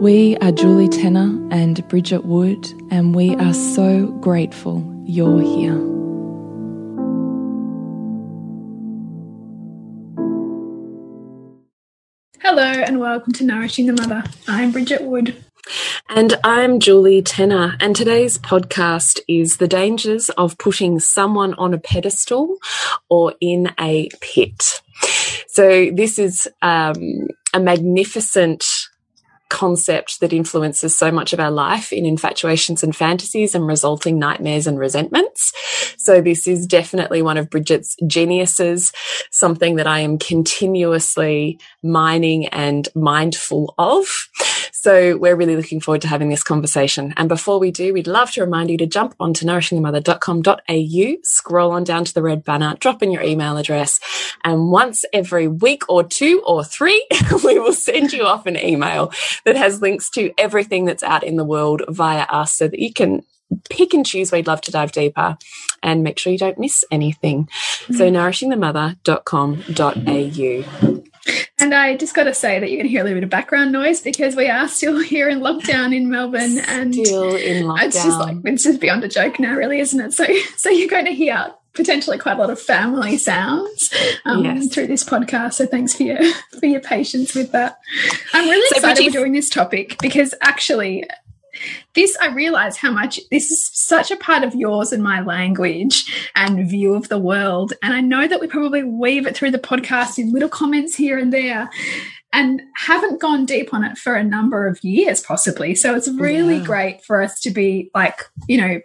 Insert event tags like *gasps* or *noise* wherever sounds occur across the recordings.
We are Julie Tenner and Bridget Wood, and we are so grateful you're here. Hello, and welcome to Nourishing the Mother. I'm Bridget Wood. And I'm Julie Tenner, and today's podcast is the dangers of putting someone on a pedestal or in a pit. So, this is um, a magnificent concept that influences so much of our life in infatuations and fantasies and resulting nightmares and resentments. So this is definitely one of Bridget's geniuses, something that I am continuously mining and mindful of. So we're really looking forward to having this conversation. And before we do, we'd love to remind you to jump onto nourishingthemother.com.au, scroll on down to the red banner, drop in your email address, and once every week or two or three, *laughs* we will send you off an email that has links to everything that's out in the world via us so that you can pick and choose where you'd love to dive deeper and make sure you don't miss anything. So mm-hmm. nourishingthemother.com.au. And I just got to say that you're going to hear a little bit of background noise because we are still *laughs* here in lockdown in Melbourne, and still in lockdown. It's just like it's just beyond a joke now, really, isn't it? So, *laughs* so you're going to hear potentially quite a lot of family sounds um, yes. through this podcast. So thanks for your *laughs* for your patience with that. I'm really so excited we're doing this topic because actually this I realize how much this is such a part of yours and my language and view of the world. And I know that we probably weave it through the podcast in little comments here and there and haven't gone deep on it for a number of years, possibly. So it's really yeah. great for us to be like, you know,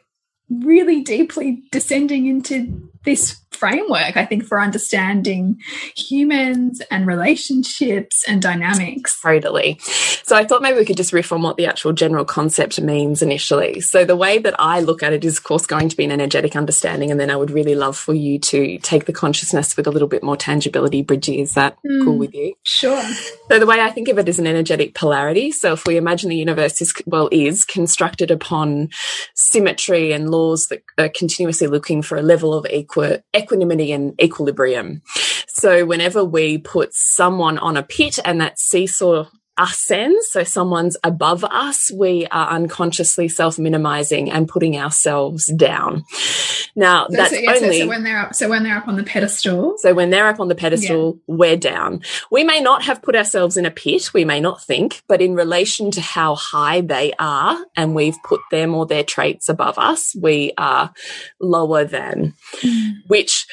really deeply descending into this framework, I think, for understanding humans and relationships and dynamics. Totally. So I thought maybe we could just riff on what the actual general concept means initially. So the way that I look at it is, of course, going to be an energetic understanding. And then I would really love for you to take the consciousness with a little bit more tangibility. Bridgie, is that mm, cool with you? Sure. So the way I think of it is an energetic polarity. So if we imagine the universe is, well, is constructed upon symmetry and laws that are continuously looking for a level of equi equanimity and equilibrium. So whenever we put someone on a pit and that seesaw ascends, so someone's above us, we are unconsciously self-minimizing and putting ourselves down. Now so, that's so, yeah, only so, so, when they're up. So when they're up on the pedestal. So when they're up on the pedestal, yeah. we're down. We may not have put ourselves in a pit. We may not think, but in relation to how high they are, and we've put them or their traits above us, we are lower than. Mm. Which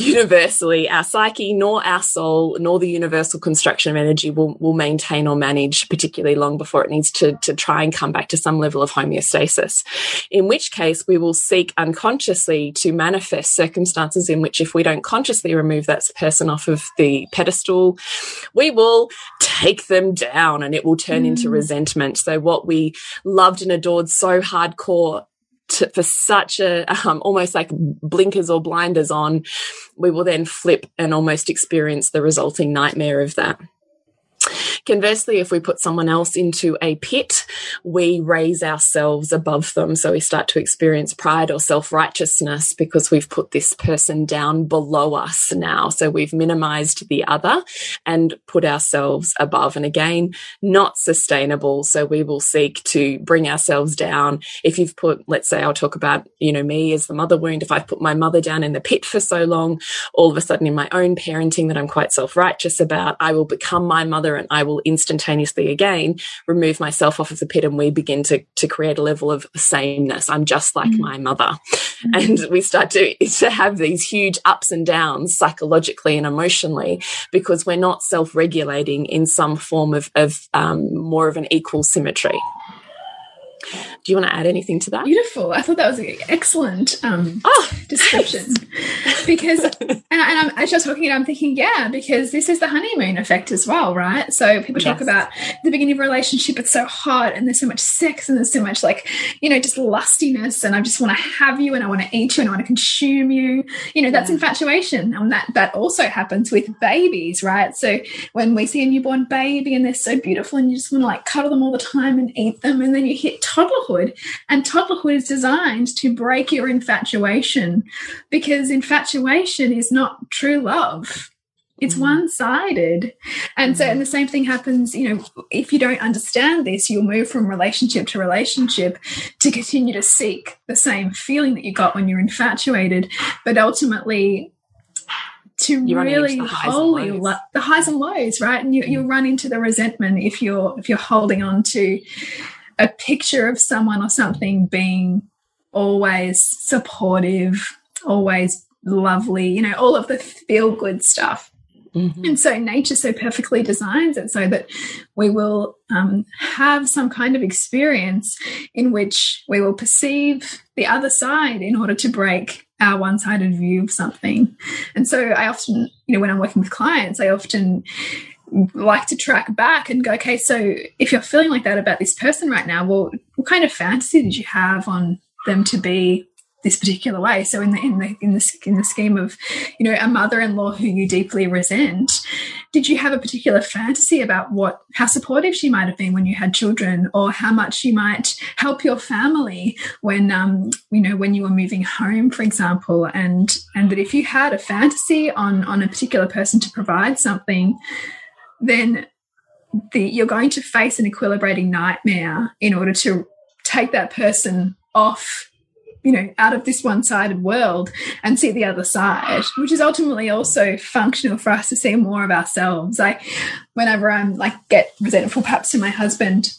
universally our psyche nor our soul nor the universal construction of energy will, will maintain or manage particularly long before it needs to, to try and come back to some level of homeostasis in which case we will seek unconsciously to manifest circumstances in which if we don't consciously remove that person off of the pedestal we will take them down and it will turn mm. into resentment so what we loved and adored so hardcore to, for such a um, almost like blinkers or blinders on, we will then flip and almost experience the resulting nightmare of that. Conversely, if we put someone else into a pit, we raise ourselves above them. So we start to experience pride or self righteousness because we've put this person down below us now. So we've minimized the other and put ourselves above. And again, not sustainable. So we will seek to bring ourselves down. If you've put, let's say, I'll talk about, you know, me as the mother wound. If I've put my mother down in the pit for so long, all of a sudden in my own parenting that I'm quite self righteous about, I will become my mother and I will instantaneously again remove myself off of the pit and we begin to, to create a level of sameness. I'm just like mm -hmm. my mother. Mm -hmm. And we start to, to have these huge ups and downs psychologically and emotionally because we're not self regulating in some form of, of um, more of an equal symmetry. Do you want to add anything to that? Beautiful. I thought that was an excellent um, oh, description. *laughs* because, and, I, am as you're talking, I'm thinking, yeah, because this is the honeymoon effect as well, right? So people talk yes. about the beginning of a relationship, it's so hot and there's so much sex and there's so much like, you know, just lustiness and I just want to have you and I want to eat you and I want to consume you. You know, that's yeah. infatuation. And that, that also happens with babies, right? So when we see a newborn baby and they're so beautiful and you just want to like cuddle them all the time and eat them and then you hit toddlerhood toddlerhood. And toddlerhood is designed to break your infatuation because infatuation is not true love. It's mm. one sided. And so, and the same thing happens, you know, if you don't understand this, you'll move from relationship to relationship to continue to seek the same feeling that you got when you're infatuated. But ultimately, to you really hold the, the highs and lows, right? And you, you'll run into the resentment if you're if you're holding on to a picture of someone or something being always supportive, always lovely, you know, all of the feel good stuff. Mm -hmm. And so nature so perfectly designs it so that we will um, have some kind of experience in which we will perceive the other side in order to break our one sided view of something. And so I often, you know, when I'm working with clients, I often like to track back and go, okay, so if you're feeling like that about this person right now, well, what kind of fantasy did you have on them to be this particular way? So in the in the in the in the scheme of, you know, a mother-in-law who you deeply resent, did you have a particular fantasy about what how supportive she might have been when you had children, or how much she might help your family when um you know when you were moving home, for example, and and that if you had a fantasy on on a particular person to provide something then the, you're going to face an equilibrating nightmare in order to take that person off you know out of this one-sided world and see the other side which is ultimately also functional for us to see more of ourselves i whenever i'm like get resentful perhaps to my husband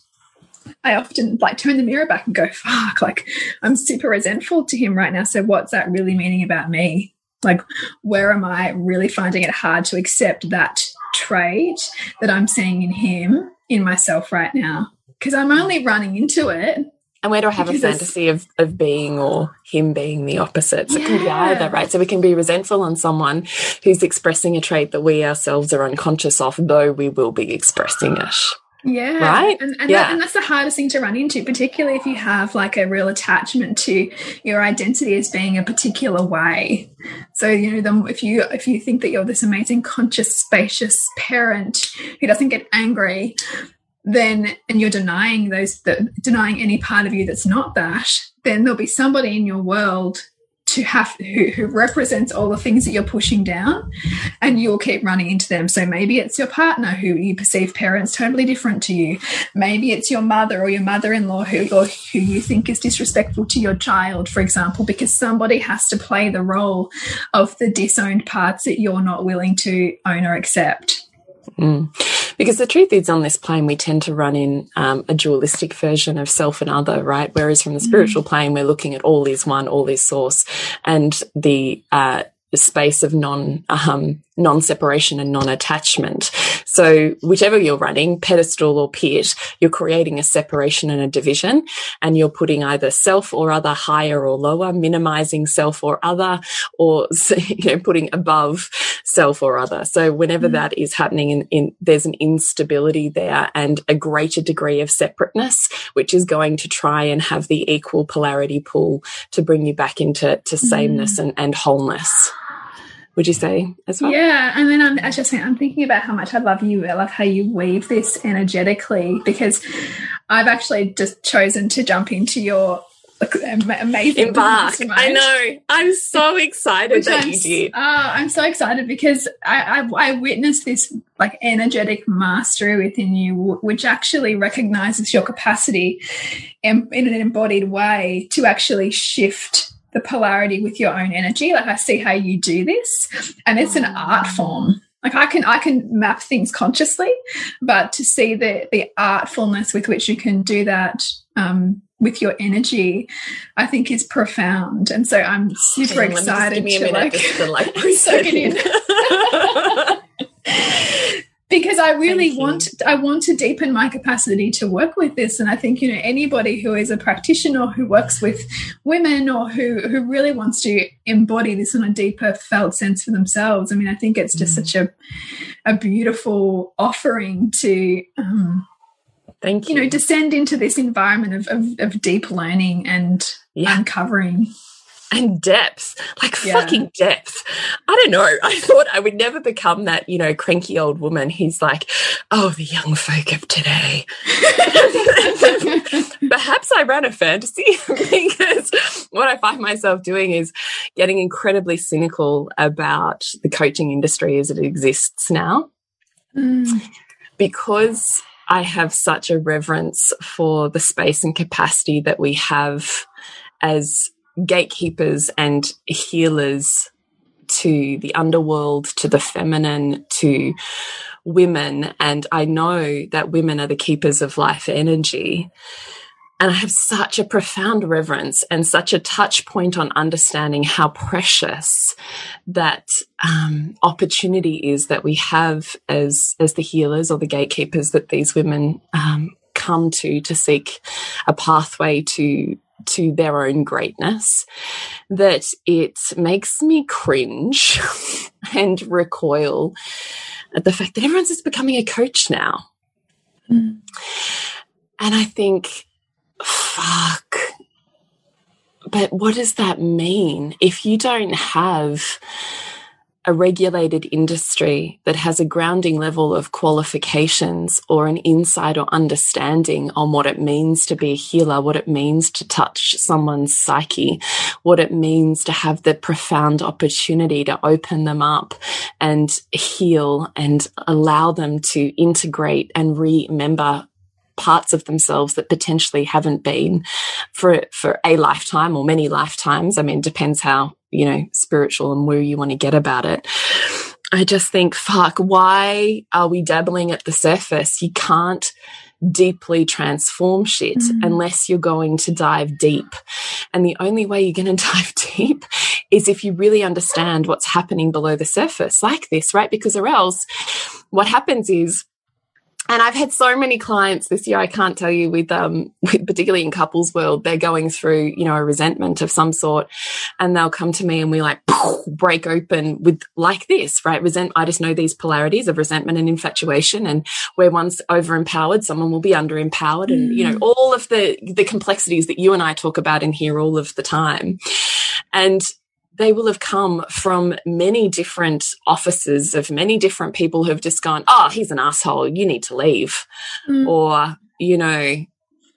I often like turn the mirror back and go, fuck, like I'm super resentful to him right now. So what's that really meaning about me? Like, where am I really finding it hard to accept that trait that I'm seeing in him in myself right now because I'm only running into it. And where do I have a fantasy of, of being or him being the opposite? So yeah. it can be either, right? So we can be resentful on someone who's expressing a trait that we ourselves are unconscious of, though we will be expressing it. Yeah. Right. And, and, yeah. That, and that's the hardest thing to run into, particularly if you have like a real attachment to your identity as being a particular way. So, you know, the, if you if you think that you're this amazing, conscious, spacious parent who doesn't get angry, then and you're denying those the, denying any part of you that's not that, then there'll be somebody in your world to have who, who, represents all the things that you're pushing down and you'll keep running into them. So maybe it's your partner who you perceive parents totally different to you. Maybe it's your mother or your mother-in-law who or who you think is disrespectful to your child for example because somebody has to play the role of the disowned parts that you're not willing to own or accept. Mm. Because the truth is, on this plane, we tend to run in um, a dualistic version of self and other, right? Whereas from the spiritual mm. plane, we're looking at all is one, all is source, and the uh, the space of non um, non separation and non attachment. So whichever you're running, pedestal or pit, you're creating a separation and a division, and you're putting either self or other higher or lower, minimizing self or other, or *laughs* you know putting above self or other. So whenever mm. that is happening, in, in there's an instability there and a greater degree of separateness, which is going to try and have the equal polarity pull to bring you back into to sameness mm. and, and wholeness. Would you say as well? Yeah, and then I'm as just saying, I'm thinking about how much I love you. I love how you weave this energetically because I've actually just chosen to jump into your amazing embark. I know. I'm so excited that I'm, you did. Oh, I'm so excited because I, I, I witnessed this like energetic mastery within you, which actually recognizes your capacity in, in an embodied way to actually shift the polarity with your own energy. Like I see how you do this, and it's an art form. Like I can I can map things consciously, but to see the the artfulness with which you can do that um, with your energy, I think is profound. And so I'm super excited to like, to *laughs* like soak it in. *laughs* *laughs* because I really want I want to deepen my capacity to work with this and I think you know anybody who is a practitioner who works with women or who who really wants to embody this on a deeper felt sense for themselves I mean I think it's just mm. such a a beautiful offering to um, thank you you know descend into this environment of of, of deep learning and yeah. uncovering and depth, like yeah. fucking depth. I don't know. I *laughs* thought I would never become that, you know, cranky old woman who's like, oh, the young folk of today. *laughs* Perhaps I ran a fantasy *laughs* because what I find myself doing is getting incredibly cynical about the coaching industry as it exists now. Mm. Because I have such a reverence for the space and capacity that we have as gatekeepers and healers to the underworld, to the feminine, to women. And I know that women are the keepers of life energy. And I have such a profound reverence and such a touch point on understanding how precious that um, opportunity is that we have as as the healers or the gatekeepers that these women um, come to to seek a pathway to to their own greatness that it makes me cringe *laughs* and recoil at the fact that everyone's just becoming a coach now. Mm. And I think, fuck. But what does that mean if you don't have a regulated industry that has a grounding level of qualifications or an insight or understanding on what it means to be a healer, what it means to touch someone's psyche, what it means to have the profound opportunity to open them up and heal and allow them to integrate and remember parts of themselves that potentially haven't been for for a lifetime or many lifetimes. I mean, depends how you know, spiritual and where you want to get about it. I just think, fuck, why are we dabbling at the surface? You can't deeply transform shit mm. unless you're going to dive deep. And the only way you're going *laughs* to dive deep is if you really understand what's happening below the surface, like this, right? Because or else what happens is and I've had so many clients this year. I can't tell you with, um, *laughs* with particularly in couples world, they're going through, you know, a resentment of some sort and they'll come to me and we like *laughs* break open with like this, right? Resent. I just know these polarities of resentment and infatuation and where one's over empowered, someone will be under empowered and, mm. you know, mm. all of the, the complexities that you and I talk about in here all of the time. And they will have come from many different offices of many different people who've just gone, Oh, he's an asshole. You need to leave. Mm. Or, you know,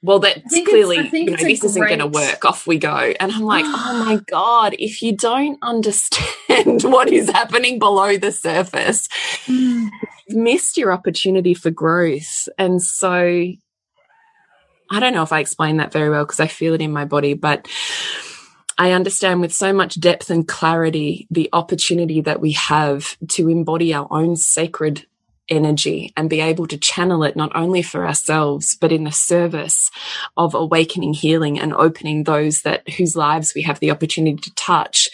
well, that's clearly, you know, this isn't going to work. Off we go. And I'm like, oh my *gasps* God, if you don't understand *laughs* what is happening below the surface, mm. you've missed your opportunity for growth. And so I don't know if I explained that very well because I feel it in my body, but I understand with so much depth and clarity the opportunity that we have to embody our own sacred energy and be able to channel it not only for ourselves but in the service of awakening healing and opening those that whose lives we have the opportunity to touch.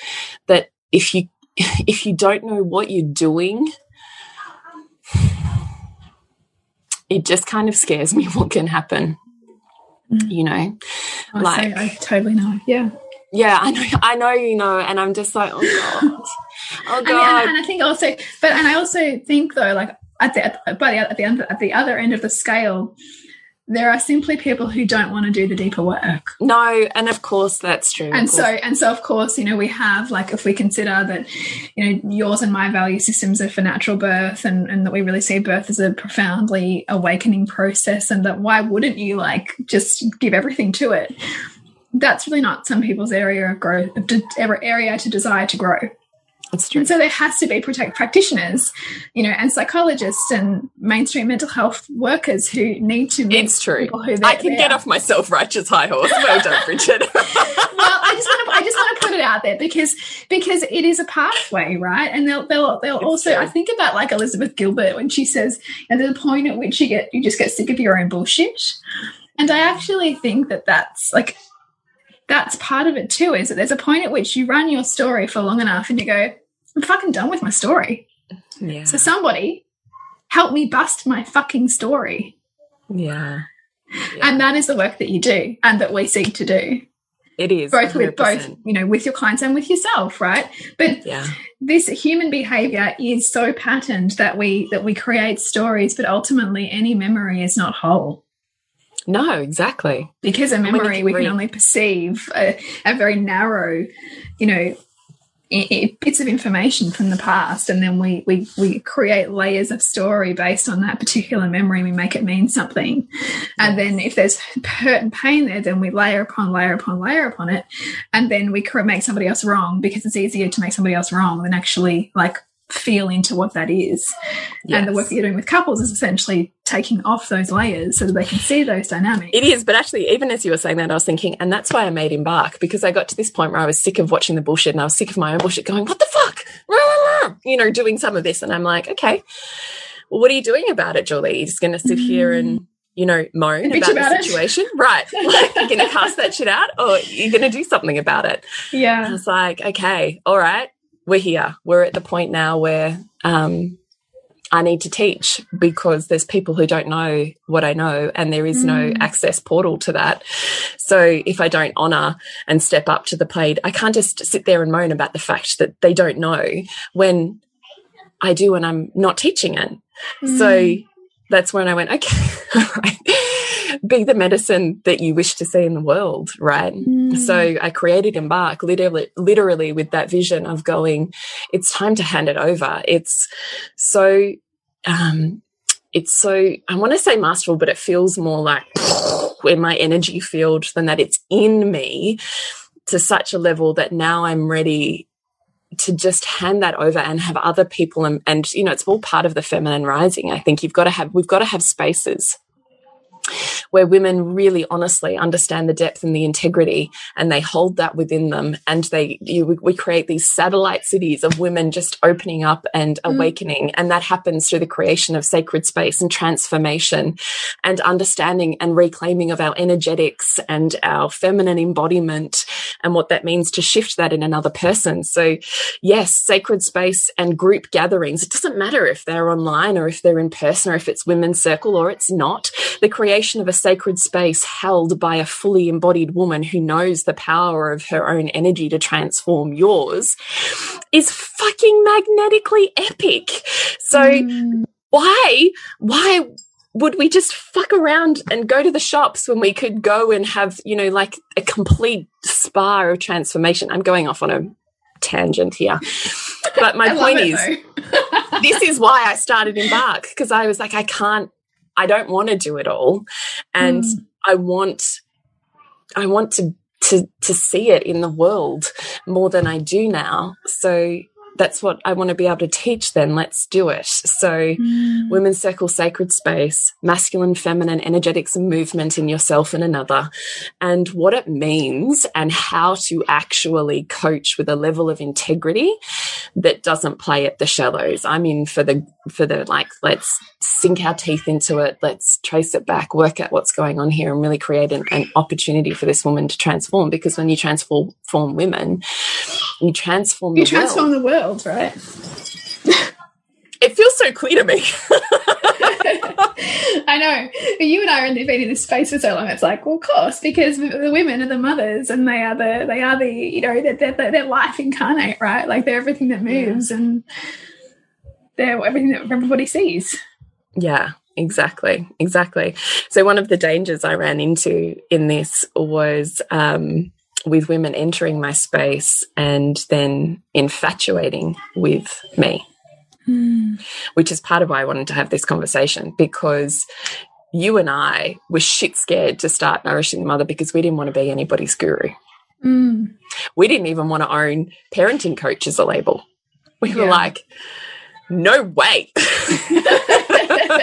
That if you *laughs* if you don't know what you're doing it just kind of scares me *laughs* what can happen. Mm. you know? Like I totally know. Yeah yeah, I know, I know, you know, and I'm just like, oh god, *laughs* oh god. I mean, and, I think also, but and I also think though, like at the at, by the at the end at the other end of the scale, there are simply people who don't want to do the deeper work. No, and of course that's true. And so and so of course, you know, we have like if we consider that, you know, yours and my value systems are for natural birth and, and that we really see birth as a profoundly awakening process and that why wouldn't you like just give everything to it? That's really not some people's area of growth, area to desire to grow. That's true. And so there has to be protect practitioners, you know, and psychologists and mainstream mental health workers who need to meet It's true. I can get off my self-righteous high horse. Well done, *laughs* Bridget. well, I just want to I just want to put it out there because because it is a pathway, right? And they'll they'll they'll it's also true. I think about like Elizabeth Gilbert when she says, and there's a point at which you get you just get sick of your own bullshit. And I actually think that that's like that's part of it too is that there's a point at which you run your story for long enough and you go I'm fucking done with my story. Yeah. So somebody help me bust my fucking story. Yeah. yeah. And that is the work that you do and that we seek to do. It is both 100%. with both, you know, with your clients and with yourself, right? But yeah. this human behavior is so patterned that we that we create stories, but ultimately any memory is not whole. No, exactly. Because a memory we can only perceive a, a very narrow, you know, bits of information from the past and then we, we we create layers of story based on that particular memory we make it mean something. And then if there's hurt and pain there then we layer upon layer upon layer upon it and then we make somebody else wrong because it's easier to make somebody else wrong than actually like feel into what that is. Yes. And the work that you're doing with couples is essentially taking off those layers so that they can see those dynamics. It is, but actually, even as you were saying that, I was thinking, and that's why I made Embark because I got to this point where I was sick of watching the bullshit and I was sick of my own bullshit going, what the fuck? You know, doing some of this. And I'm like, okay, well, what are you doing about it, Julie? You're just going to sit mm. here and you know, moan about, about, the situation. It. Right. *laughs* Like, you're going to cast that shit out or you're going to do something about it. Yeah. I was like, okay, all right we're here. We're at the point now where um, I need to teach because there's people who don't know what I know and there is mm. no access portal to that. So if I don't honor and step up to the plate, I can't just sit there and moan about the fact that they don't know when I do and I'm not teaching it. Mm. So that's when I went, okay, *laughs* be the medicine that you wish to see in the world, right? Mm. So I created Embark literally, literally with that vision of going, it's time to hand it over. It's so, um, it's so, I want to say masterful, but it feels more like in my energy field than that it's in me to such a level that now I'm ready to just hand that over and have other people and, and you know it's all part of the feminine rising i think you've got to have we've got to have spaces where women really honestly understand the depth and the integrity and they hold that within them and they you, we create these satellite cities of women just opening up and mm. awakening and that happens through the creation of sacred space and transformation and understanding and reclaiming of our energetics and our feminine embodiment and what that means to shift that in another person so yes sacred space and group gatherings it doesn't matter if they're online or if they're in person or if it's women's circle or it's not the creation of a sacred space held by a fully embodied woman who knows the power of her own energy to transform yours is fucking magnetically epic. So mm. why, why would we just fuck around and go to the shops when we could go and have, you know, like a complete spa of transformation? I'm going off on a tangent here. But my *laughs* point is, *laughs* this is why I started Embark because I was like, I can't I don't want to do it all. And mm. I want, I want to, to, to see it in the world more than I do now. So that's what I want to be able to teach then. Let's do it. So, mm. women's circle, sacred space, masculine, feminine, energetics and movement in yourself and another, and what it means and how to actually coach with a level of integrity that doesn't play at the shallows. I'm in for the, for the like, let's sink our teeth into it. Let's trace it back, work out what's going on here and really create an, an opportunity for this woman to transform. Because when you transform women, you transform you the transform world. the world, right? it feels so clear to me. *laughs* *laughs* I know. but You and I have been in this space for so long. It's like, well, of course, because the women are the mothers, and they are the they are the you know they're, they're, they're life incarnate, right? Like they're everything that moves, yeah. and they're everything that everybody sees. Yeah, exactly, exactly. So one of the dangers I ran into in this was um, with women entering my space and then infatuating with me. Mm. Which is part of why I wanted to have this conversation because you and I were shit scared to start nourishing the mother because we didn't want to be anybody's guru. Mm. We didn't even want to own parenting coach as a label. We yeah. were like, no way. *laughs*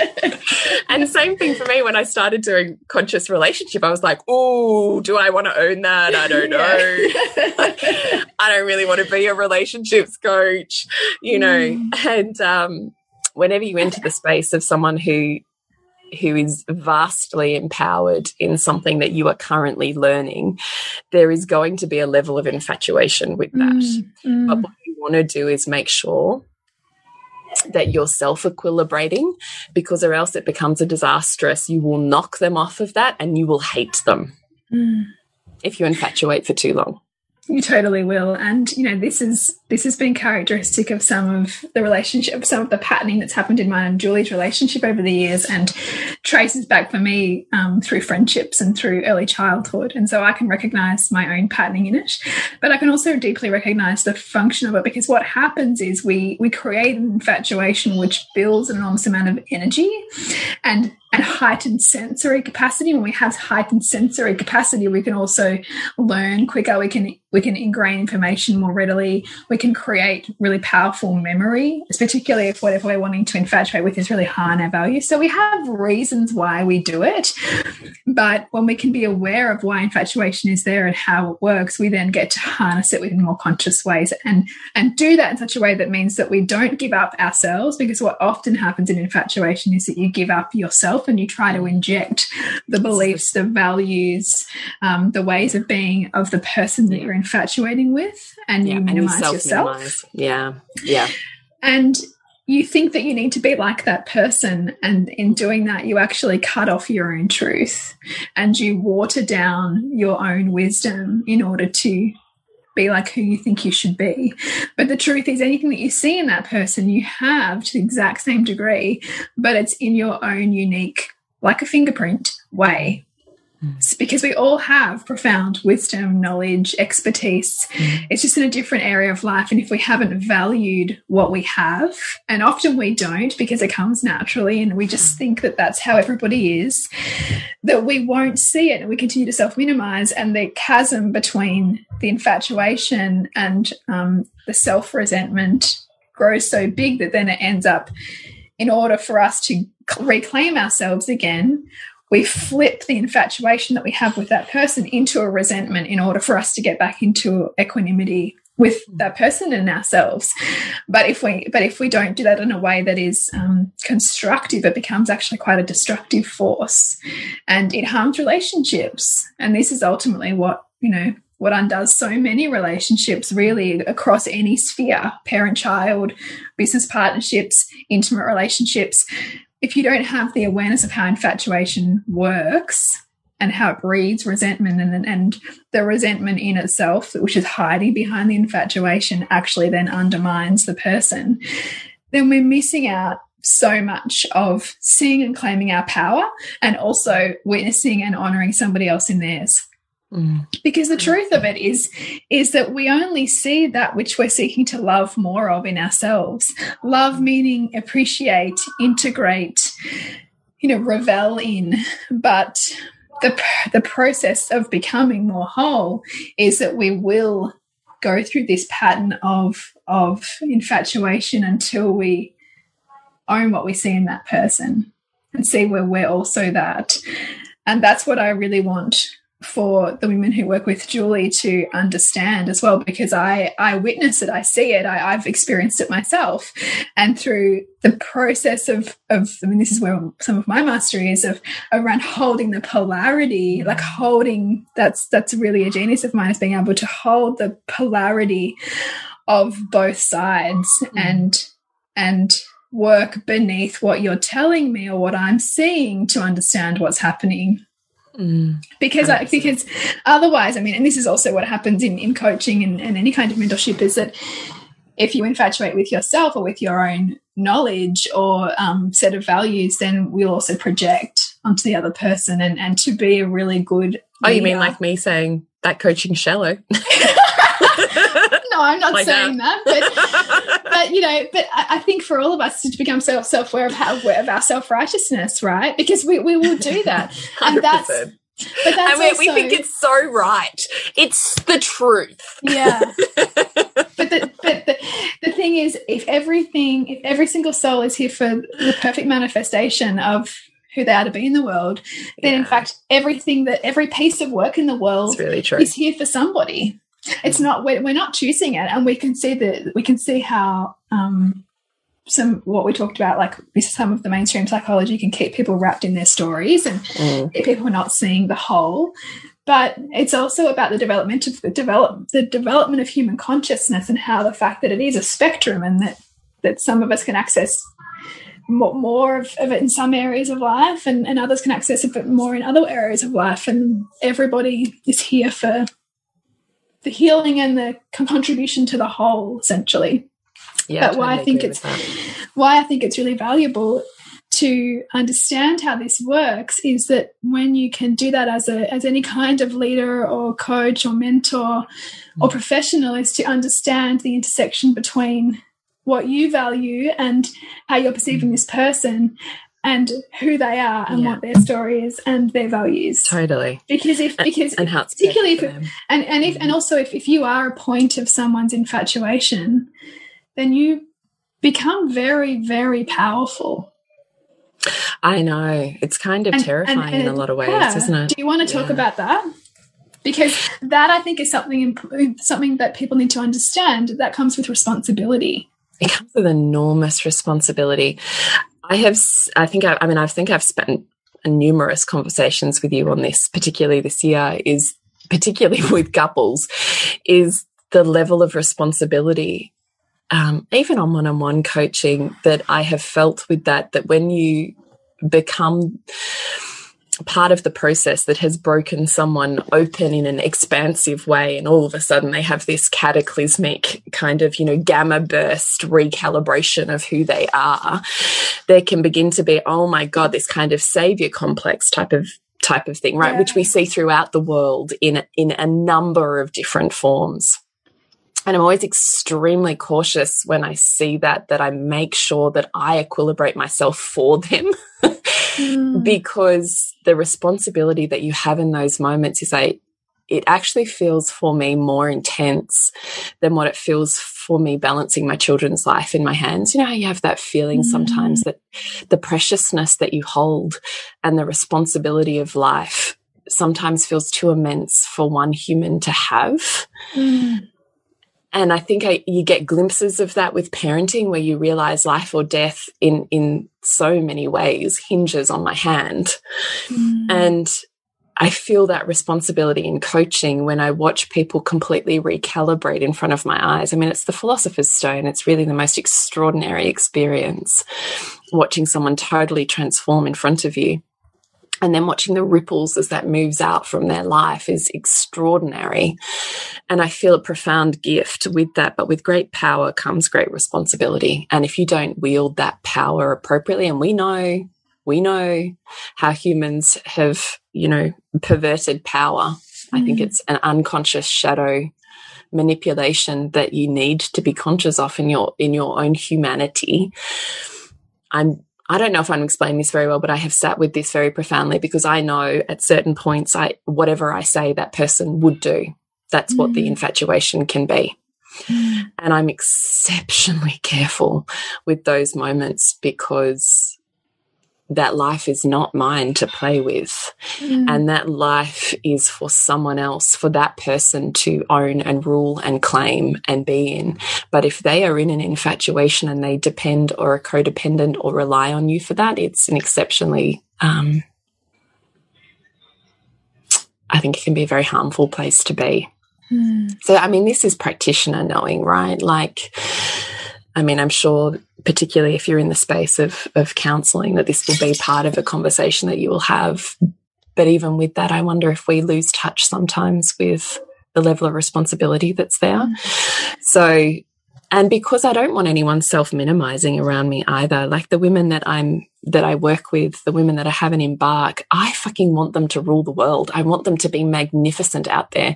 *laughs* and same thing for me when I started doing conscious relationship. I was like, oh, do I want to own that? I don't *laughs* know. *laughs* I don't really want to be a relationships coach, you know. Mm. And um, whenever you enter the space of someone who who is vastly empowered in something that you are currently learning, there is going to be a level of infatuation with that. Mm, mm. But what you want to do is make sure that you're self equilibrating because or else it becomes a disastrous. You will knock them off of that and you will hate them mm. if you infatuate for too long. You totally will. And, you know, this is this has been characteristic of some of the relationship, some of the patterning that's happened in mine and Julie's relationship over the years and traces back for me um, through friendships and through early childhood. And so I can recognize my own patterning in it, but I can also deeply recognize the function of it because what happens is we, we create an infatuation which builds an enormous amount of energy and and heightened sensory capacity. When we have heightened sensory capacity, we can also learn quicker. We can we can ingrain information more readily. We can create really powerful memory, particularly if whatever we're wanting to infatuate with is really high in our value. So we have reasons why we do it. But when we can be aware of why infatuation is there and how it works, we then get to harness it in more conscious ways and, and do that in such a way that means that we don't give up ourselves because what often happens in infatuation is that you give up yourself and you try to inject the beliefs, the values, um, the ways of being of the person that you're infatuating with and you minimize and you yourself. Yeah. Yeah. And you think that you need to be like that person. And in doing that, you actually cut off your own truth and you water down your own wisdom in order to be like who you think you should be. But the truth is, anything that you see in that person, you have to the exact same degree, but it's in your own unique, like a fingerprint way it's because we all have profound wisdom, knowledge, expertise. Mm. It's just in a different area of life. And if we haven't valued what we have, and often we don't because it comes naturally and we just think that that's how everybody is, that we won't see it and we continue to self minimize. And the chasm between the infatuation and um, the self resentment grows so big that then it ends up, in order for us to reclaim ourselves again, we flip the infatuation that we have with that person into a resentment in order for us to get back into equanimity with that person and ourselves. But if we but if we don't do that in a way that is um, constructive it becomes actually quite a destructive force and it harms relationships. And this is ultimately what you know what undoes so many relationships really across any sphere parent child business partnerships intimate relationships if you don't have the awareness of how infatuation works and how it breeds resentment and, and the resentment in itself, which is hiding behind the infatuation, actually then undermines the person, then we're missing out so much of seeing and claiming our power and also witnessing and honoring somebody else in theirs. Mm. Because the truth of it is, is that we only see that which we're seeking to love more of in ourselves. Love meaning appreciate, integrate, you know, revel in. But the the process of becoming more whole is that we will go through this pattern of of infatuation until we own what we see in that person and see where we're also that. And that's what I really want for the women who work with Julie to understand as well, because I I witness it, I see it, I, have experienced it myself, and through the process of of I mean, this is where some of my mastery is of around holding the polarity, like holding that's that's really a genius of mine is being able to hold the polarity of both sides mm. and and work beneath what you're telling me or what I'm seeing to understand what's happening Mm, because I, because otherwise, I mean, and this is also what happens in, in coaching and, and any kind of mentorship is that if you infatuate with yourself or with your own knowledge or um, set of values, then we'll also project onto the other person and, and to be a really good. Oh, you mean like me saying that coaching shallow? *laughs* *laughs* I'm not like saying that, that but, *laughs* but you know, but I, I, think for all of us to become self self aware of how of our self righteousness, right? Because we, we will do that, *laughs* and that's but that's I mean, also, we think it's so right. It's the truth. Yeah. *laughs* but the, but the, the thing is, if everything, if every single soul is here for the perfect manifestation of who they are to be in the world, then yeah. in fact, everything that every piece of work in the world really is here for somebody. It's not we're, we're not choosing it, and we can see that we can see how um, some what we talked about, like some of the mainstream psychology can keep people wrapped in their stories and mm. people not seeing the whole. But it's also about the development of the develop the development of human consciousness and how the fact that it is a spectrum and that that some of us can access more, more of, of, it in some areas of life and, and others can access it but more in other areas of life and everybody is here for the healing and the contribution to the whole essentially yeah, but why I think it's why I think it's really valuable to understand how this works is that when you can do that as a as any kind of leader or coach or mentor or mm. professional is to understand the intersection between what you value and how you're perceiving mm. this person and who they are and yeah. what their story is and their values totally because if because and, and particularly if and and if and also if, if you are a point of someone's infatuation then you become very, very powerful. I know. It's kind of and, terrifying and, and, in a lot of ways, yeah. isn't it? Do you want to talk yeah. about that? Because that I think is something something that people need to understand. That comes with responsibility. It comes with enormous responsibility. I have, I think, I, I mean, I think I've spent numerous conversations with you on this, particularly this year. Is particularly *laughs* with couples, is the level of responsibility um, even on one-on-one coaching that I have felt with that, that when you become part of the process that has broken someone open in an expansive way and all of a sudden they have this cataclysmic kind of you know gamma burst recalibration of who they are there can begin to be oh my god this kind of savior complex type of type of thing right yeah. which we see throughout the world in in a number of different forms and I'm always extremely cautious when I see that, that I make sure that I equilibrate myself for them. *laughs* mm. Because the responsibility that you have in those moments is a, it actually feels for me more intense than what it feels for me balancing my children's life in my hands. You know how you have that feeling mm. sometimes that the preciousness that you hold and the responsibility of life sometimes feels too immense for one human to have. Mm. And I think I, you get glimpses of that with parenting where you realize life or death in, in so many ways hinges on my hand. Mm. And I feel that responsibility in coaching when I watch people completely recalibrate in front of my eyes. I mean, it's the philosopher's stone. It's really the most extraordinary experience watching someone totally transform in front of you and then watching the ripples as that moves out from their life is extraordinary. And I feel a profound gift with that. But with great power comes great responsibility. And if you don't wield that power appropriately, and we know, we know how humans have, you know, perverted power. Mm. I think mm. it's an unconscious shadow manipulation that you need to be conscious of in your in your own humanity. I'm I don't know if I'm explaining this very well, but I have sat with this very profoundly because I know at certain points, I whatever I say that person would do. That's mm. what the mm. infatuation can be. Mm. And I'm exceptionally careful with those moments because that life is not mine to play with. Mm. And that life is for someone else, for that person to own and rule and claim and be in. But if they are in an infatuation and they depend or are codependent or rely on you for that, it's an exceptionally, um, I think it can be a very harmful place to be. Mm. So, I mean, this is practitioner knowing, right? Like, I mean, I'm sure particularly if you're in the space of, of counseling, that this will be part of a conversation that you will have. But even with that, I wonder if we lose touch sometimes with the level of responsibility that's there. So and because I don't want anyone self minimizing around me either, like the women that I'm, that I work with, the women that I have in Embark, I fucking want them to rule the world. I want them to be magnificent out there.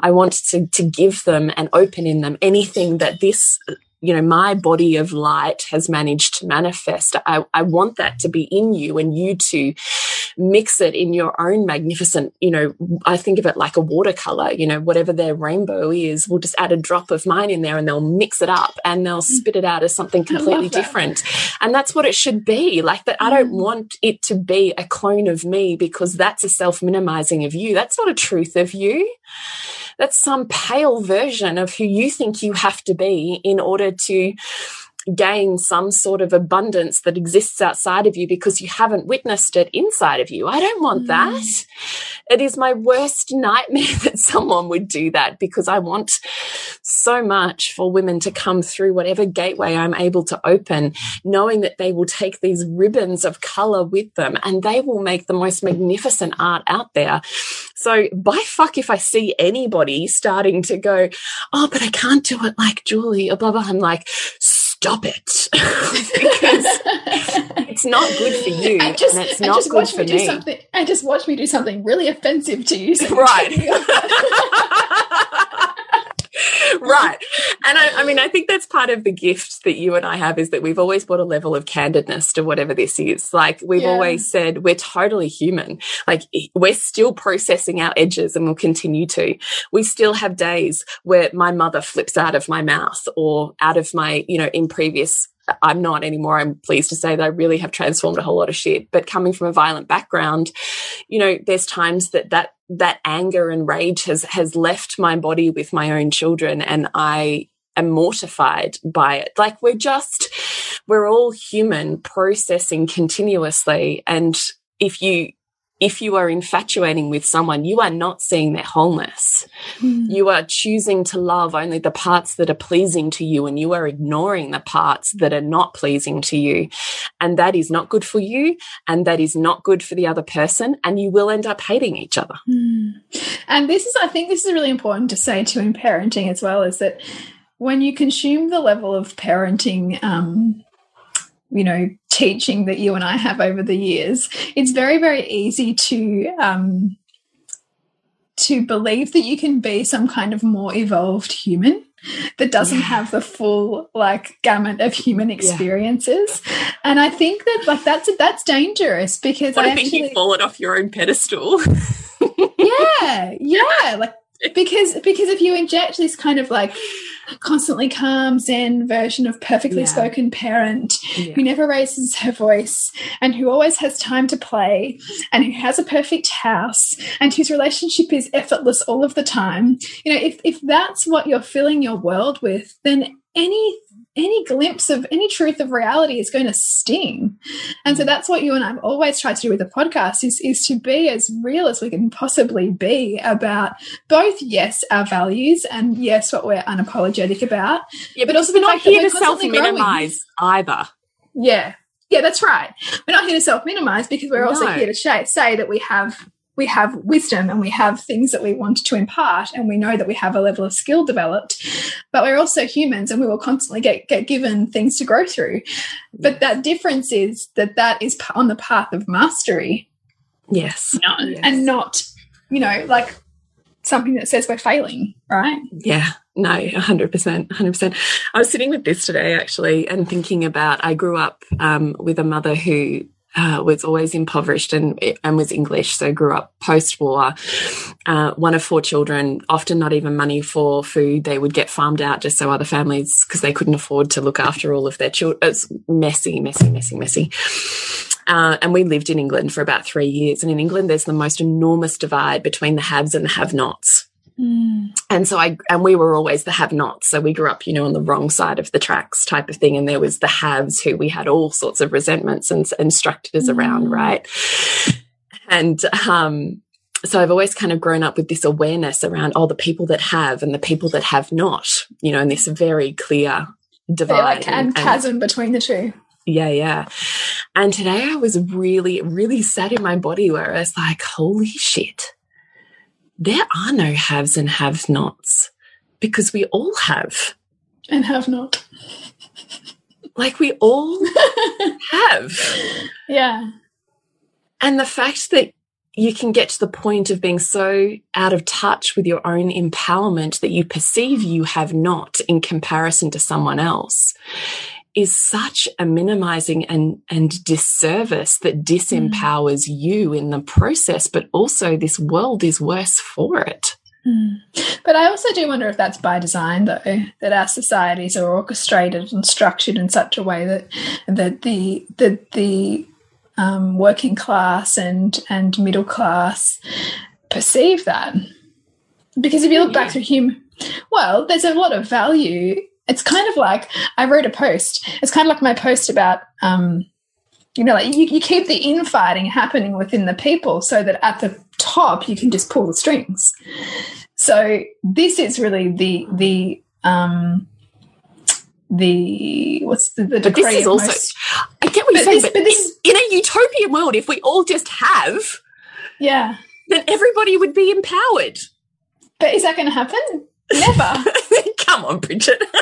I want to, to give them and open in them anything that this you know, my body of light has managed to manifest. I, I want that to be in you and you to mix it in your own magnificent, you know, I think of it like a watercolor, you know, whatever their rainbow is, we'll just add a drop of mine in there and they'll mix it up and they'll mm. spit it out as something completely different. And that's what it should be. Like that, I don't mm. want it to be a clone of me because that's a self minimizing of you. That's not a truth of you that's some pale version of who you think you have to be in order to gain some sort of abundance that exists outside of you because you haven't witnessed it inside of you. I don't want mm. that. It is my worst nightmare *laughs* that someone would do that because I want so much for women to come through whatever gateway I'm able to open, knowing that they will take these ribbons of color with them and they will make the most magnificent art out there. So by fuck, if I see anybody starting to go, oh, but I can't do it like Julie or blah, blah, I'm like, stop it *laughs* because it's not good for you and, just, and it's not good for me. me. Something, and just watch me do something really offensive to you. So right. *laughs* *laughs* right. And I, I, mean, I think that's part of the gift that you and I have is that we've always brought a level of candidness to whatever this is. Like we've yeah. always said, we're totally human. Like we're still processing our edges and we'll continue to. We still have days where my mother flips out of my mouth or out of my, you know, in previous I'm not anymore. I'm pleased to say that I really have transformed a whole lot of shit. But coming from a violent background, you know, there's times that that that anger and rage has has left my body with my own children, and I am mortified by it. Like we're just we're all human processing continuously, and if you if you are infatuating with someone, you are not seeing their wholeness. Mm. You are choosing to love only the parts that are pleasing to you and you are ignoring the parts that are not pleasing to you. And that is not good for you. And that is not good for the other person. And you will end up hating each other. Mm. And this is, I think this is really important to say to in parenting as well, is that when you consume the level of parenting, um, you know, teaching that you and I have over the years, it's very, very easy to um, to believe that you can be some kind of more evolved human that doesn't yeah. have the full like gamut of human experiences yeah. and i think that like that's that's dangerous because i, I think you've fallen off your own pedestal *laughs* yeah yeah like *laughs* because because if you inject this kind of like constantly calm zen version of perfectly yeah. spoken parent yeah. who never raises her voice and who always has time to play and who has a perfect house and whose relationship is effortless all of the time you know if if that's what you're filling your world with then any any glimpse of any truth of reality is going to sting. And so that's what you and I've always tried to do with the podcast is, is to be as real as we can possibly be about both, yes, our values and yes, what we're unapologetic about. Yeah, but also we're not here to self minimize either. Yeah. Yeah, that's right. We're not here to self minimize because we're also here to say that we have we have wisdom and we have things that we want to impart and we know that we have a level of skill developed but we're also humans and we will constantly get, get given things to grow through. But that difference is that that is on the path of mastery. Yes, yes. and not you know like something that says we're failing right? Yeah. No 100% 100% i was sitting with this today actually and thinking about i grew up um, with a mother who uh, was always impoverished and and was English, so grew up post war. Uh, one of four children, often not even money for food. They would get farmed out just so other families, because they couldn't afford to look after all of their children. It's messy, messy, messy, messy. Uh, and we lived in England for about three years. And in England, there's the most enormous divide between the haves and the have-nots. Mm. And so I, and we were always the have nots. So we grew up, you know, on the wrong side of the tracks type of thing. And there was the haves who we had all sorts of resentments and, and structures mm. around, right? And, um, so I've always kind of grown up with this awareness around, oh, the people that have and the people that have not, you know, and this very clear divide like, and, and chasm between the two. Yeah, yeah. And today I was really, really sad in my body where I was like, holy shit there are no haves and have nots because we all have. And have not. Like we all *laughs* have. Yeah. And the fact that you can get to the point of being so out of touch with your own empowerment that you perceive you have not in comparison to someone else is such a minimizing and, and disservice that disempowers mm. you in the process, but also this world is worse for it. Mm. But I also do wonder if that's by design, though, that our societies are orchestrated and structured in such a way that that the that the um, working class and and middle class perceive that. Because if you look back through human, well, there's a lot of value. It's kind of like I wrote a post. It's kind of like my post about, um, you know, like you, you keep the infighting happening within the people so that at the top you can just pull the strings. So this is really the the um, the what's the, the but this is also most, I get what you're saying, this, but, but this, in, in a utopian world, if we all just have, yeah, then everybody would be empowered. But is that going to happen? Never. *laughs* On, Bridget. *laughs*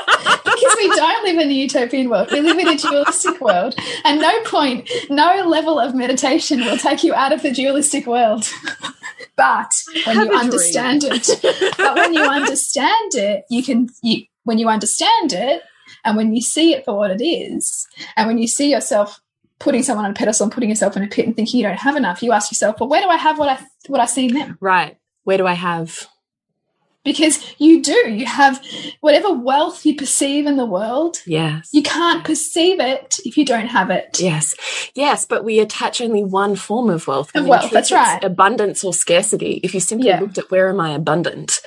because we don't live in a utopian world. We live in a dualistic world. And no point, no level of meditation will take you out of the dualistic world. but when Have you understand dream. it, but when you understand it, you can, you, when you understand it, and when you see it for what it is, and when you see yourself putting someone on a pedestal and putting yourself in a pit and thinking you don't have enough, you ask yourself, well, where do I have what I what I see in them? Right. Where do I have because you do. You have whatever wealth you perceive in the world yes. you can't perceive it if you don't have it. Yes. Yes but we attach only one form of wealth of wealth that's right. abundance or scarcity. If you simply yeah. looked at where am i abundant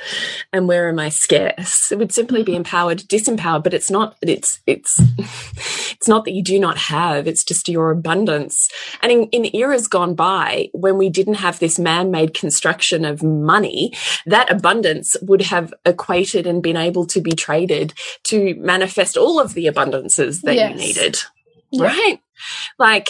and where am i scarce it would simply be empowered disempowered but it's not it's it's *laughs* it's not that you do not have it's just your abundance. And in, in eras gone by when we didn't have this man-made construction of money that abundance would have equated and been able to be traded to manifest all of the abundances that yes. you needed. Yeah. Right? Like,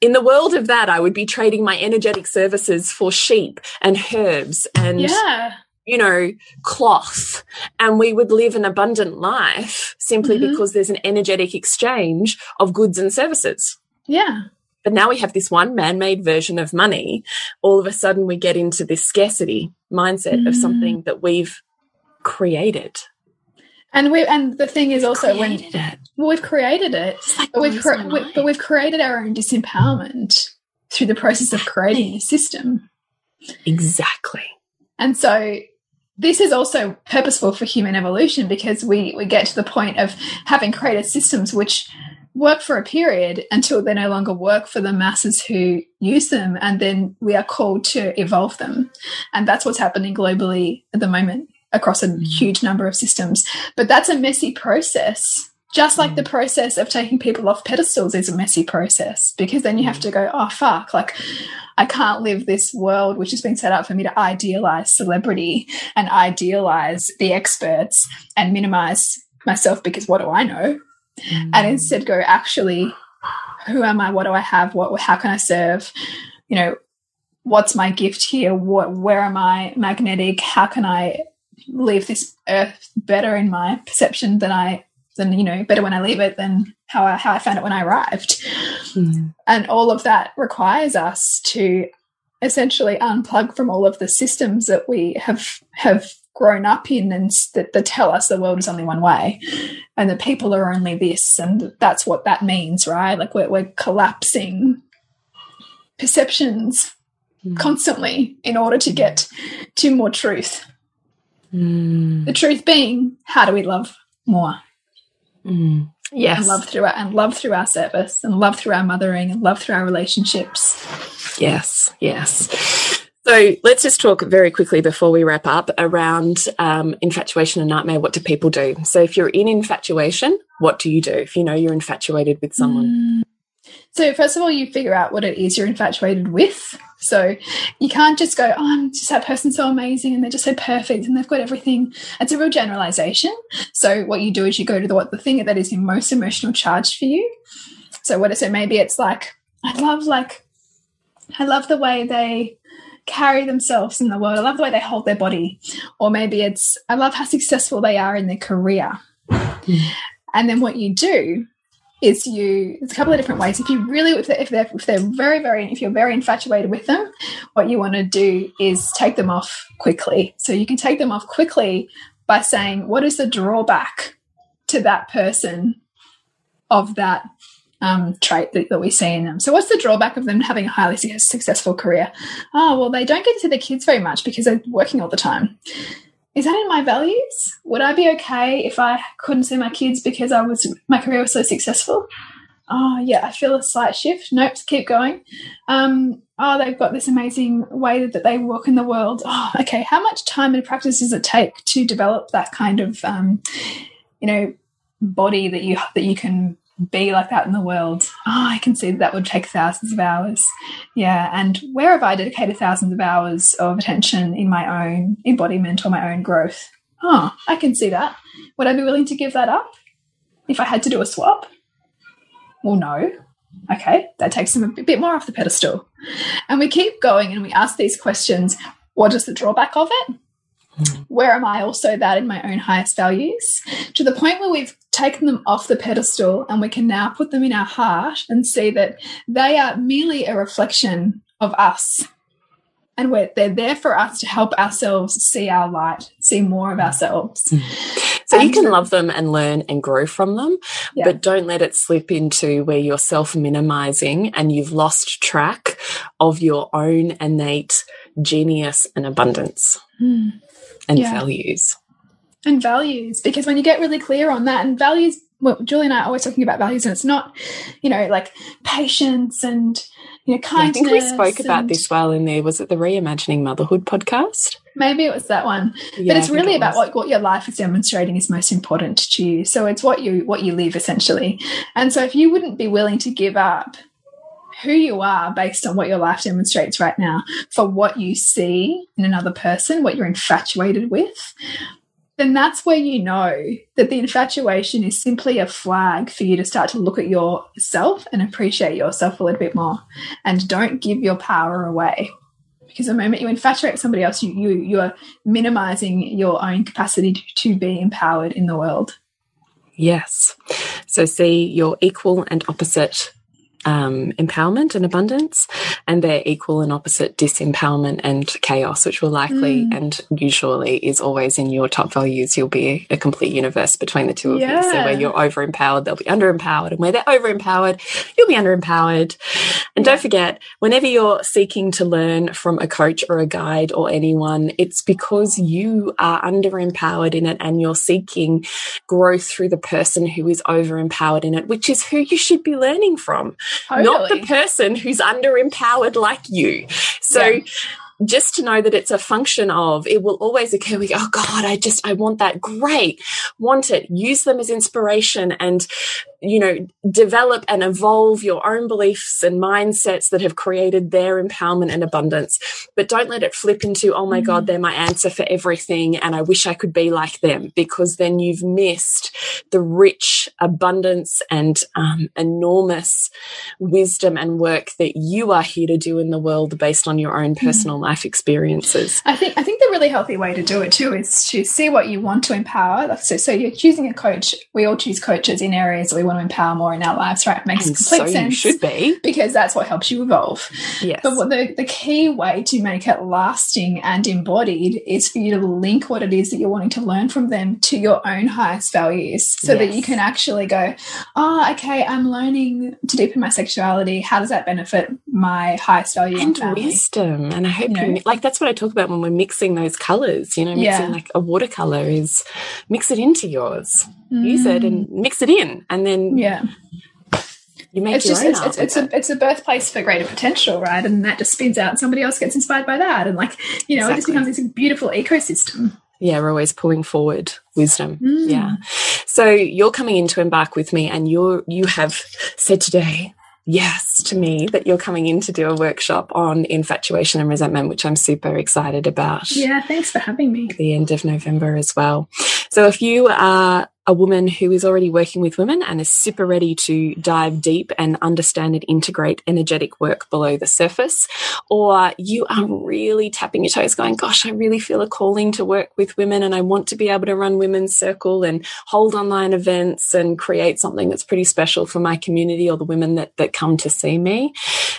in the world of that, I would be trading my energetic services for sheep and herbs and, yeah. you know, cloth. And we would live an abundant life simply mm -hmm. because there's an energetic exchange of goods and services. Yeah. But now we have this one man made version of money. All of a sudden, we get into this scarcity mindset mm. of something that we've created. And we and the thing is also when it. Well, we've created it, like but we've we, but we've created our own disempowerment through the process of creating a system. Exactly. And so this is also purposeful for human evolution because we we get to the point of having created systems which work for a period until they no longer work for the masses who use them. And then we are called to evolve them. And that's what's happening globally at the moment across a mm. huge number of systems. But that's a messy process. Just like the mm. process of taking people off pedestals is a messy process because then you have to go, oh, fuck, like I can't live this world which has been set up for me to idealize celebrity and idealize the experts and minimize myself because what do I know? Mm. and instead go actually who am i? What do i have? What how can i serve? You know what's my gift here? What where am i magnetic? How can i leave this earth better in my perception than i than you know better when i leave it than how i how i found it when i arrived? Mm. and all of that requires us to essentially unplug from all of the systems that we have have grown up in and that, that tell us the world is only one way. And the people are only this and that's what that means right? Like we're, we're collapsing perceptions mm. constantly in order to get to more truth. Mm. the truth being how do we love more? Mm. yes. And love through our and love through our service and love through our mothering and love through our relationships. Yes. Yes so let's just talk very quickly before we wrap up around um, infatuation and nightmare. What do people do? So if you're in infatuation, what do you do if you know you're infatuated with someone? Mm. So first of all, you figure out what it is you're infatuated with. So you can't just go, oh, I'm just that person's so amazing and they're just so perfect and they've got everything. It's a real generalization. So what you do is you go to the what the thing that is the most emotional charge for you. So what is it? Maybe it's like, I love like I love the way they carry themselves in the world. I love the way they hold their body. Or maybe it's, I love how successful they are in their career. Mm. And then what you do is you, there's a couple of different ways. If you really, if they're, if they're, if they're very, very, if you're very infatuated with them, what you want to do is take them off quickly. So you can take them off quickly by saying, what is the drawback to that person of that um, trait that, that, we see in them. So, what's the drawback of them having a highly successful career? Oh, well, they don't get to see their kids very much because they're working all the time. Is that in my values? Would I be okay if I couldn't see my kids because I was my career was so successful? Oh, yeah, I feel a slight shift. Nope, keep going. Um, oh, they've got this amazing way that they walk in the world. Oh, okay. How much time and practice does it take to develop that kind of, um, you know, body that you that you can be like that in the world. Oh, I can see that, that would take thousands of hours. Yeah. And where have I dedicated thousands of hours of attention in my own embodiment or my own growth? Oh, I can see that. Would I be willing to give that up if I had to do a swap? Well, no. Okay, that takes them a bit more off the pedestal. And we keep going and we ask these questions what is the drawback of it? Where am I also that in my own highest values? To the point where we've taken them off the pedestal and we can now put them in our heart and see that they are merely a reflection of us. And they're there for us to help ourselves see our light, see more of ourselves. So and you can love them and learn and grow from them, yeah. but don't let it slip into where you're self minimizing and you've lost track of your own innate genius and abundance. Mm and yeah. values. And values, because when you get really clear on that, and values, well, Julie and I are always talking about values, and it's not, you know, like patience and, you know, kindness. Yeah, I think we spoke about this while in there. Was it the Reimagining Motherhood podcast? Maybe it was that one. Yeah, but it's really it about what, what your life is demonstrating is most important to you. So it's what you what you live essentially. And so if you wouldn't be willing to give up who you are based on what your life demonstrates right now for what you see in another person, what you're infatuated with, then that's where you know that the infatuation is simply a flag for you to start to look at yourself and appreciate yourself a little bit more. And don't give your power away. Because the moment you infatuate somebody else, you, you, you are minimizing your own capacity to, to be empowered in the world. Yes. So see your equal and opposite um, empowerment and abundance, and they're equal and opposite disempowerment and chaos, which will likely mm. and usually is always in your top values. You'll be a complete universe between the two of yeah. you. So where you're over empowered, they'll be under empowered, and where they're over empowered, you'll be under empowered. And yeah. don't forget, whenever you're seeking to learn from a coach or a guide or anyone, it's because you are under empowered in it and you're seeking growth through the person who is over empowered in it, which is who you should be learning from. Totally. not the person who's under empowered like you. So yeah just to know that it's a function of it will always occur we go oh god i just i want that great want it use them as inspiration and you know, develop and evolve your own beliefs and mindsets that have created their empowerment and abundance. But don't let it flip into, oh my. God, they're my answer for everything. And I wish I could be like them because then you've missed the rich abundance and um, enormous wisdom and work that you are here to do in the world based on your own mm. personal mm. life experiences. I think, I think the really healthy way to do it too is to see what you want to empower. So, so you're choosing a coach. We all choose coaches in areas we want want to empower more in our lives, right? It makes and complete so sense. should be. Because that's what helps you evolve. Yes. But what the, the key way to make it lasting and embodied is for you to link what it is that you're wanting to learn from them to your own highest values so yes. that you can actually go, oh, okay, I'm learning to deepen my sexuality. How does that benefit my highest value and, and wisdom? And I hope you, know, you, like that's what I talk about when we're mixing those colors, you know, mixing yeah. like a watercolor is mix it into yours mm. use it and mix it in, and then yeah. You make it's just it's, it's, it's a it's a birthplace for greater potential, right? And that just spins out. Somebody else gets inspired by that, and like you know, exactly. it just becomes this beautiful ecosystem yeah, we're always pulling forward wisdom. Mm. Yeah. So you're coming in to embark with me and you're, you have said today, yes, to me that you're coming in to do a workshop on infatuation and resentment, which I'm super excited about. Yeah. Thanks for having me. At the end of November as well. So if you are a woman who is already working with women and is super ready to dive deep and understand and integrate energetic work below the surface, or you are really tapping your toes going, gosh, I really feel a calling to work with women and I want to be able to run women's circle and hold online events and create something that's pretty special for my community or the women that, that come to see me,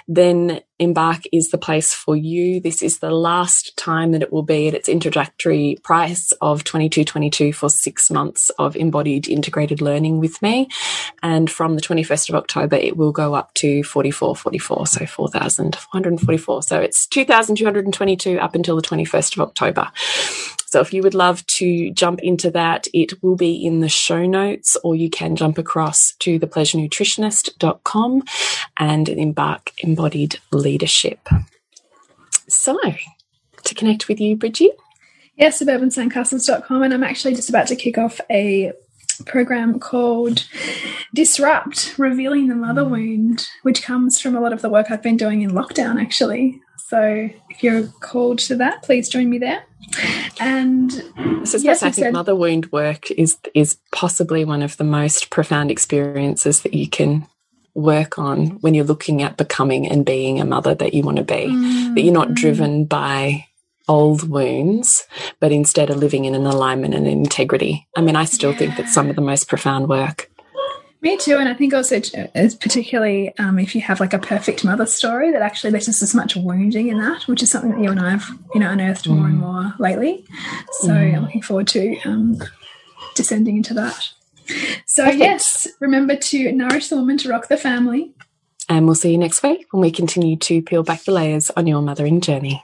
then Embark is the place for you. This is the last time that it will be at its introductory price of twenty two twenty two for six months of embodied integrated learning with me. And from the 21st of October, it will go up to 4444, so 4,444. So it's 2,222 up until the 21st of October. So if you would love to jump into that, it will be in the show notes, or you can jump across to thepleasurenutritionist.com and embark embodied leadership. So to connect with you, Bridgie. Yes, suburbansandcastles.com. And I'm actually just about to kick off a program called Disrupt Revealing the Mother Wound, which comes from a lot of the work I've been doing in lockdown, actually. So if you're called to that, please join me there. And so yes, I think said, mother wound work is is possibly one of the most profound experiences that you can work on when you're looking at becoming and being a mother that you want to be. Mm. That you're not driven by old wounds, but instead are living in an alignment and integrity. I mean, I still yeah. think that's some of the most profound work. Me too, and I think also, particularly um, if you have like a perfect mother story, that actually there's just as much wounding in that, which is something that you and I have, you know, unearthed more and mm. more lately. So mm. I'm looking forward to um, descending into that. So Perfect. yes, remember to nourish the woman to rock the family. And we'll see you next week when we continue to peel back the layers on your mothering journey.